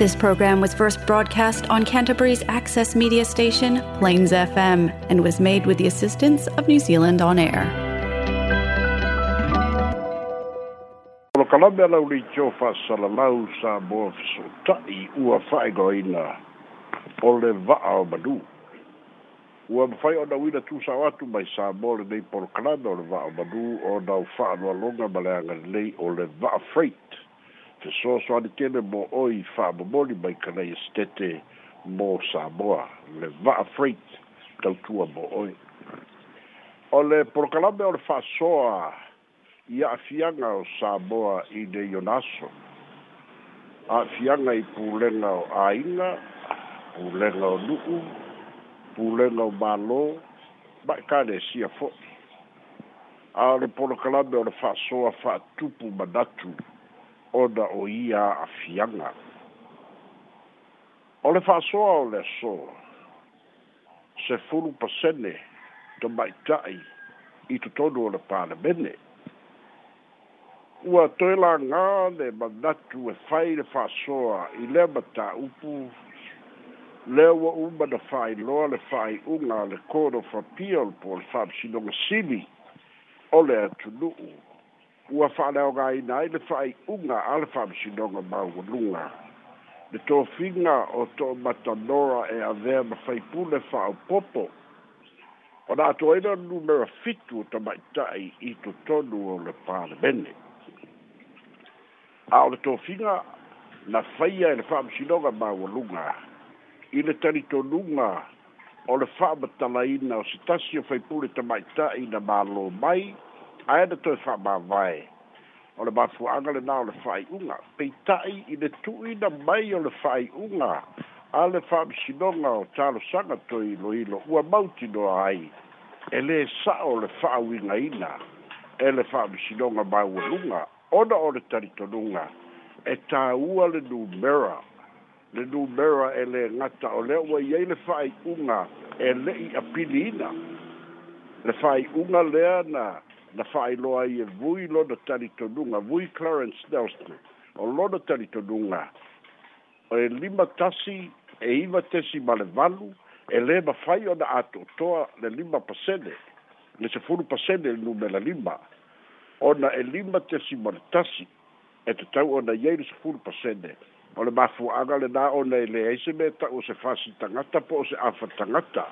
This program was first broadcast on Canterbury's access media station, Plains FM, and was made with the assistance of New Zealand On Air. Lo kalame alau ni tio whasalalau sa mua fesotai ua whaegoina o le vaa o manu. Ua mwhai o na wina tūsa atu mai sa mō le nei porokalame o le vaa o manu o nau whaanoa longa ma leanga lei o le vaa freight. fesoaso alitele mo oi fa'amomoli mai kanai estete mo samoa le va'a freit tautua mo oi o le porokalame o le fa'asoa i a'afiaga o samoa i le ionaso a'afiaga i pulega o āiga pulega o nu'u pulega o mālō ma e kalesia fo'i a o le porokalame o le fa'asoa fa'atupu manatu ona o ia afianga. O le whasoa o le so, se furu pasene to mai tai i tu tonu o le pāna mene. Ua toi la ngā le manatu e whai le whasoa i le mata upu le ua uma na whai loa le whai unga le kōro whapia o le pōr whapsi nonga sili o le atunuu ua fa'aleaogāina ai le fa'ai'uga a le fa'amasinoga maualuga le tofiga o to'omatalora e avea ma faipule fa'aupopo o la atu ai le numero fitu o tama'ita'i i totonu o le palemene a o le tofiga na faia i le fa'amasinoga maualuga i le talitonuga o le fa'amatalaina o se tasi o faipule tama'ita'i na mālō mai to ae na toe fa'amāvae o le the lenā o le fa'ai'uga peita'i i le tu'uina mai o le fa'ai'uga a le fa'amisinoga o talosaga toiloilo ua mautinoa ai e lē sa'o le fa'auigaina e le fa'amisinoga maualuga ona o le talitonuga e tāua le numera le numera e lē gata o lea ua iai le fa'ai'uga e le'i apiliina le fa'ai'uga lea na na fa'ailoa ai e vui lona talitonuga vui clarence nelson o lona talitonuga e lima tasi e iva tesi ma le valu e lē mafai ona ato'otoa le lima pasene le sefulu pasene lnumela lima ona e lima tesi ma le tasi e tatau ona iai le sefulu pasene o le mafua'aga lenā ona e lē ai se mea ta'u o se fasi tagata po o se afa tagata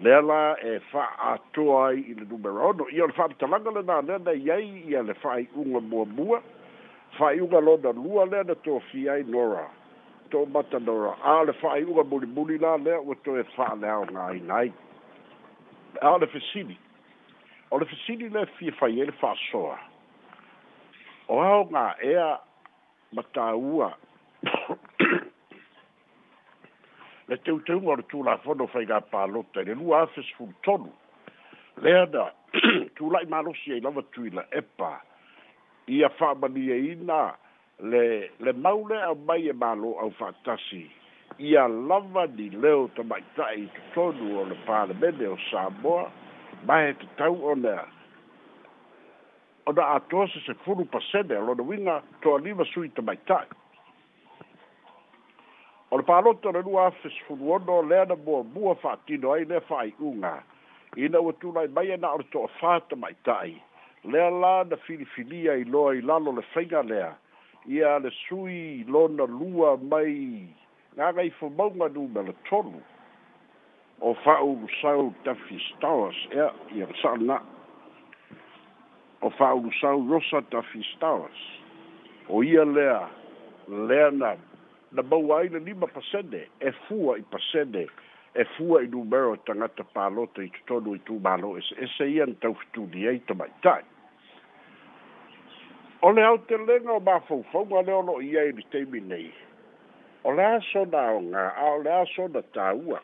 lea la e fa'atoa ai i le numerono ia o le fa'amatalaga lenā lea na iai ia le fa'ai'uga muamua fa'ai'uga lona lua lea na tofia ai nora to'umata nora a le fa'ai'uga mulimuli la lea ua toe fa'aleaogāina ai a o le fesili e o le fesili le fia fai ai le fa'asoa o aogā ea matāua le teu teu ngor tu la fono fai ga pa lo te le lua fes fu tonu le da tu lai ma lo sie lava tu la e pa i a fa ma e ina le le maule a mai e malo au fa tasi i a lava ni leo ta mai tai tu tonu o le pa le mene o sa moa mai e te tau o nea o da a tose se furu pa sene lo na winga to a lima sui ta mai tai o le palota o le lua afesefuluono lea na muamua fa'atino ai lea fa'ai'uga ina ua tulai mai ana o le to'afā tama'ita'i lea la na filifilia iloa i lalo le faiga lea ia le sui lona lua mai gagai fomauga numele tolu o fa'aulusau dafi stars ea ia le sa'alina o fa'aulusau rosa dafi stars o ia lea lea na na maua ai le lima pasene e fua i pasene e fua i numero tangata pālota i tutonu i tūmālo ese ese ia ni taufituni ai tamaitai o le au te lega o mafaufauga le olo i ai li teimi nei o le asona aoga a o le asona tāua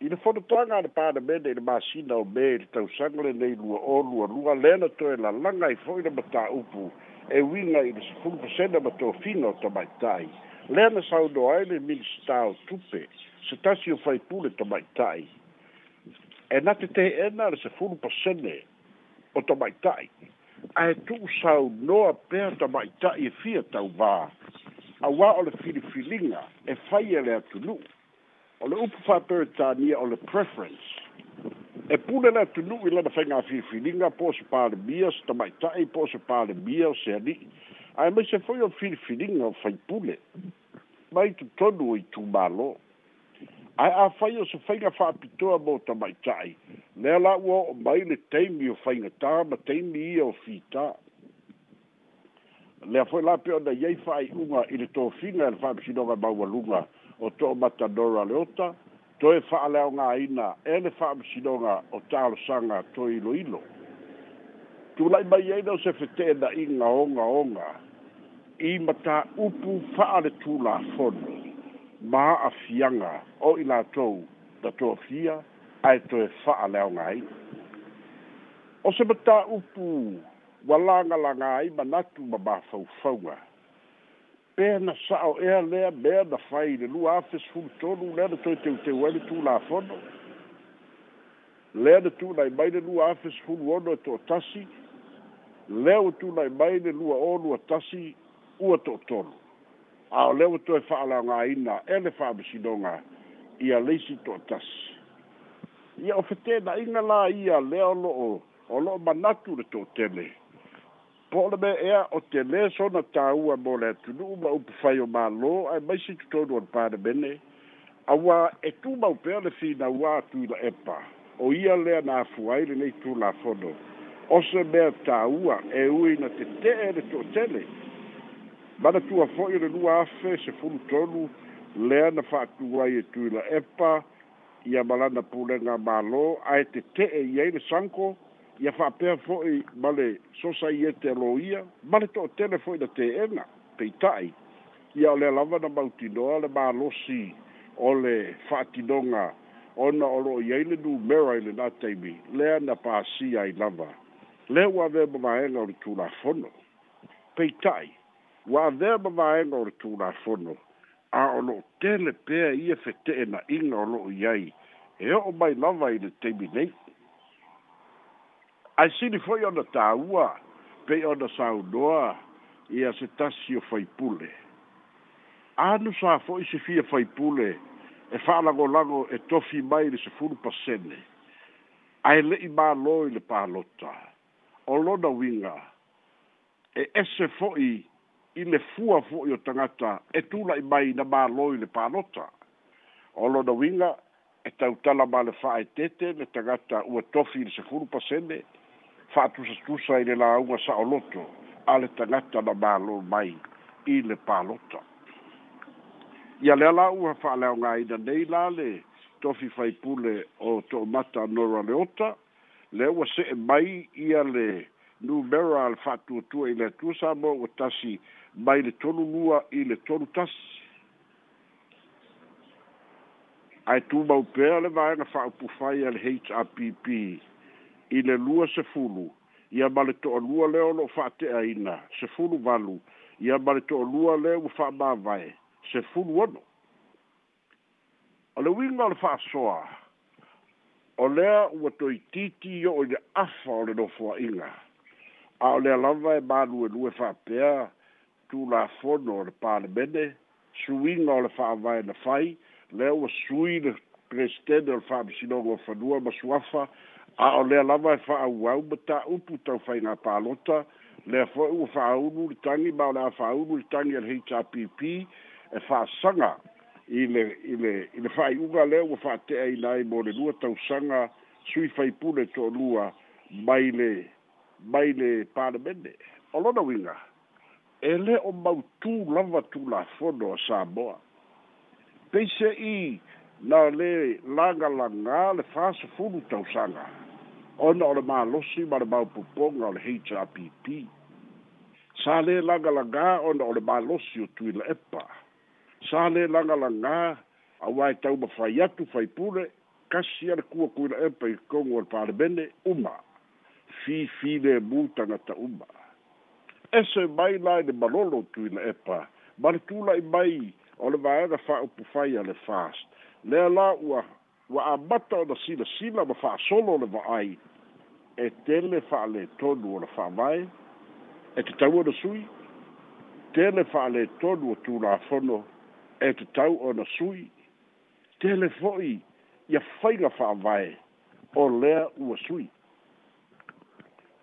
i le fonotoaga a le palemene i le masina o me i le tausaga lenei lua o lualua lē na toe lalaga i fo'i le mataupu e uiga i le sefulu pasene ma tofino o tamaita'i lea na saunoa ai e le minista o tupe se tasi o faipule tamaita'i e, e na teteena le sefulu pasene o tamaita'i ae tu'u saunoa pea tamaita'i e fia tauvā auā o le filifiliga e fai e le atunu'u o le upu faaperetania o le preference e pule le atunu'u i lana faigā filifiliga po o se palemia se tamaita'i po o se palemia o se ali'i Ai mai se foi o no o faipule mai tutonu i tumālō Ai a fai o se faiga fa'apitoa mo tama'ita'i lea la ua o'o mai le taimi o faigatā ma taimi ia o fitā lea foi lape ona iai fa'ai'uga i le tofiga e le fa'amisinoga maualuga o to'o matadora le ota toe fa'aleaogāina e le fa'amisinoga o talosaga toe iloilo tula'i mai ai e na o se fete'ena'iga ogaoga i mata upu whaare tū la whono, mā a fianga o i la tau da tō fia, ai tō e wha leo ngai. O se mata upu walanga la ngai manatu ma bā fau fauga, pēr na sao ea lea mea na whai le lua afes fum tonu lea na tōi teu teu ele tū la whono, lea na tū nai mai le lua afes fum wono e tō tasi, lea o tū nai mai le lua o lua tasi ua to'otolu a o lea ua toe fa'alaogāina e le fa'amasinoga ia leisi to'atasi ia o fetena'iga la ia lea o lo'o o lo'o manatu le to'otele po o le mea ea o te lē sona tāua mo le atunu'u ma upu fai o mālō ae maisi totonu o le palemene auā e tumau pea le finauā atuila epa o ia lea na afu ai lenei tulafono o se mea tāua e ui na tete'e le tele, manatua fo'i o le lua afe sefulu tolu lea na fa'atua ai e tui la epa ia malana pulega mālō ae tete'e i ai le sanko ia fa'apea fo'i ma le sosaiete aloia ma le to'otele fo'i na teena tai, ia o le alava na mautinoa le si, o le fa'atinoga ona o lo'o i ai le numera i lenā taimi lea na pasia ai lava lea ua avea mamaega o le tulafono tai, wa ve ba ba e ngor tu la fono a o lo tele pe i e fe te na i ngor lo yai e o mai lava i le te mi nei ai si di foi ona ta ua pe ona sa u doa i a se tasi o fai pule anu sa fo se fia fai pule e fa lago lago e tofi mai le se furu pasene ai le i ma lo i le pa lota o lo na winga e ese fo i le fua fo'i o tagata e tula'i mai na mālo i le palota o lona uiga e tautala ma le fa'aetete le tagata ua tofi i le sefulu pasene fa'atusatusa i le lauga sa'oloto a le tagata na mālo mai i le palota ia lea la ua fa'aleaogāina nei la le tofi faipule o to'omata nora leota lea ua se'e mai ia le ota, numera le fa'atuatua i le atua sa mo ua tasi mai le tolu lua i le tolu tasi ae tumau pea le vaega fa'aupufai a le happ i le lua sefulu ia ma le to'alua lea o lo'o fa'ate'aina sefulu valu ia ma le to'alua lea ua fa'amavae sefulu ono o le uiga o le fa'asoa o lea ua toititi o'o i le afa o le nofoa'iga a o le alava e maluelue fa'apea tulafono o le palemene suiga o le fa'avae na fai lea ua sui le presitene o le fa'amasinoga o fanua ma suafa a o le alava e fa'auau ma ta'upu taufaiga palota lea fo'i ua fa'aulu le tagi ma o le a fa'aulu le tagi a le hpp e fa'asaga i le i le i le fa'ai'uga lea ua fa ate'aina ai mo le lua tausaga sui faipule to'olua mai le mai le palemene o lona uiga e lē o mautū lava tulafono a samoa peise'i na lē lagalaga le fasofulu tausaga ona o le malosi ma le maupupoga o le hrpp sa lē lagalaga ona o le malosi o tuila epa sa lē lagalaga auā e tauma fai atu faipule kasi a le kuakuila epa i kogo o le palemene uma fifi le mu tangata uma. Eso e mai lai le malolo tui na epa, mani tula i mai o le maenga wha upu fai le fast. Le la ua, ua a mata o na sila sila ma wha solo le vaai, e tele wha le tonu o na wha mai, e te tau o na sui, tele wha le tonu o tu la fono, e te tau o na sui, tele fo'i, ia whaila wha mai, o lea ua sui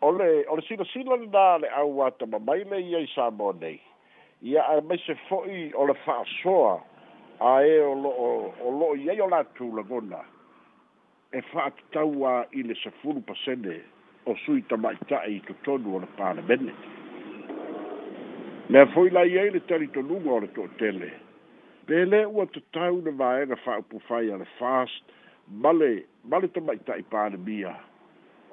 ole ole sino sino da le au ata ma mai me i sa bone ia a me se foi ole fa soa a e o o lo ia yo la tu la gona e fa tawa ile se fulu pa sene o sui ta mai ta i to tonu ole pa le bene me foi la ia ile tari to lu ngore to tele pele u to tau de vaega fa pu fa le fast male male to mai ta i pa le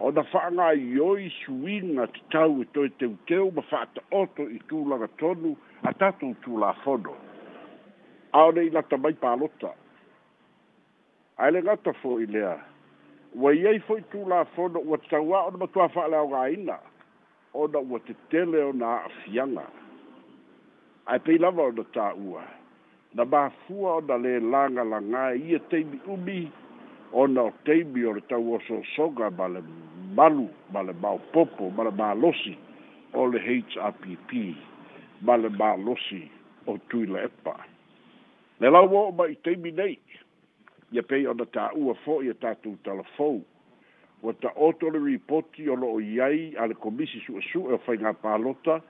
ona fa'anga ioi suiga tatau e toe teuteu ma fa'ata'oto i tulaga tonu a tatou tulafono aonei lata mai palota ae le gata fo'i lea ua i ai fo'i tulafono ua tatauā ona matua fa'aleaogāina ona ua tetele ona a'afiaga ae pei lava ona ta'ua na mafua ona lē lagalagā ia teimi umi ona o teimi o le tauosoosoga ma le malu ma le maopopo ma le malosi o le hpp ma le malosi o tuila epa le lau oo ma i taimi nei ia pei ona taʻua fo'i e tatou talafou ua taoto le ripoti o loo iai a le komisi suʻesuʻe o faigā palota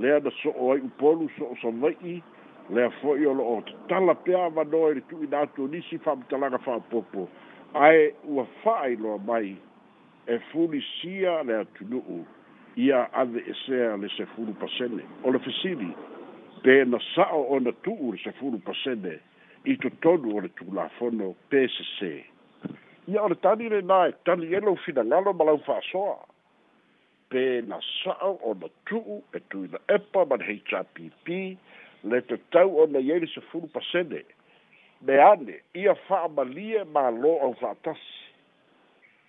lea na so o aiʻu polu so o savaʻi lea fo'i o loo tatala pea avanoa i le tuuina atu nisi fa'amatalaga fa'apopo ae ua fa'ailoa mai e fulisia le atunu'u ia ave esea le sefulu pasene o le fesili pe na sa'o ona tu'u le sefulu pasene i totonu o le tulafono pe sesē ia o le tali lenā e tali ai e lou finagalo ma lau fa'asoa pe na sa'o ona tu'u e tuina epa ma le hpp le tatau ona iai le sefulu pasene me ane ia fa'amalie mālō au fa'atasi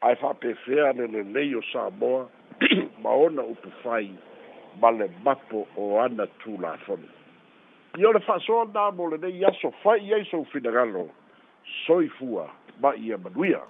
ae fa'apefea lelelei o samoa ma ona upu fai ma le mapo o ana tulafoni ia o le fa'asoa na mo lenei aso fai ai soufinagalo soifua ma ia manuia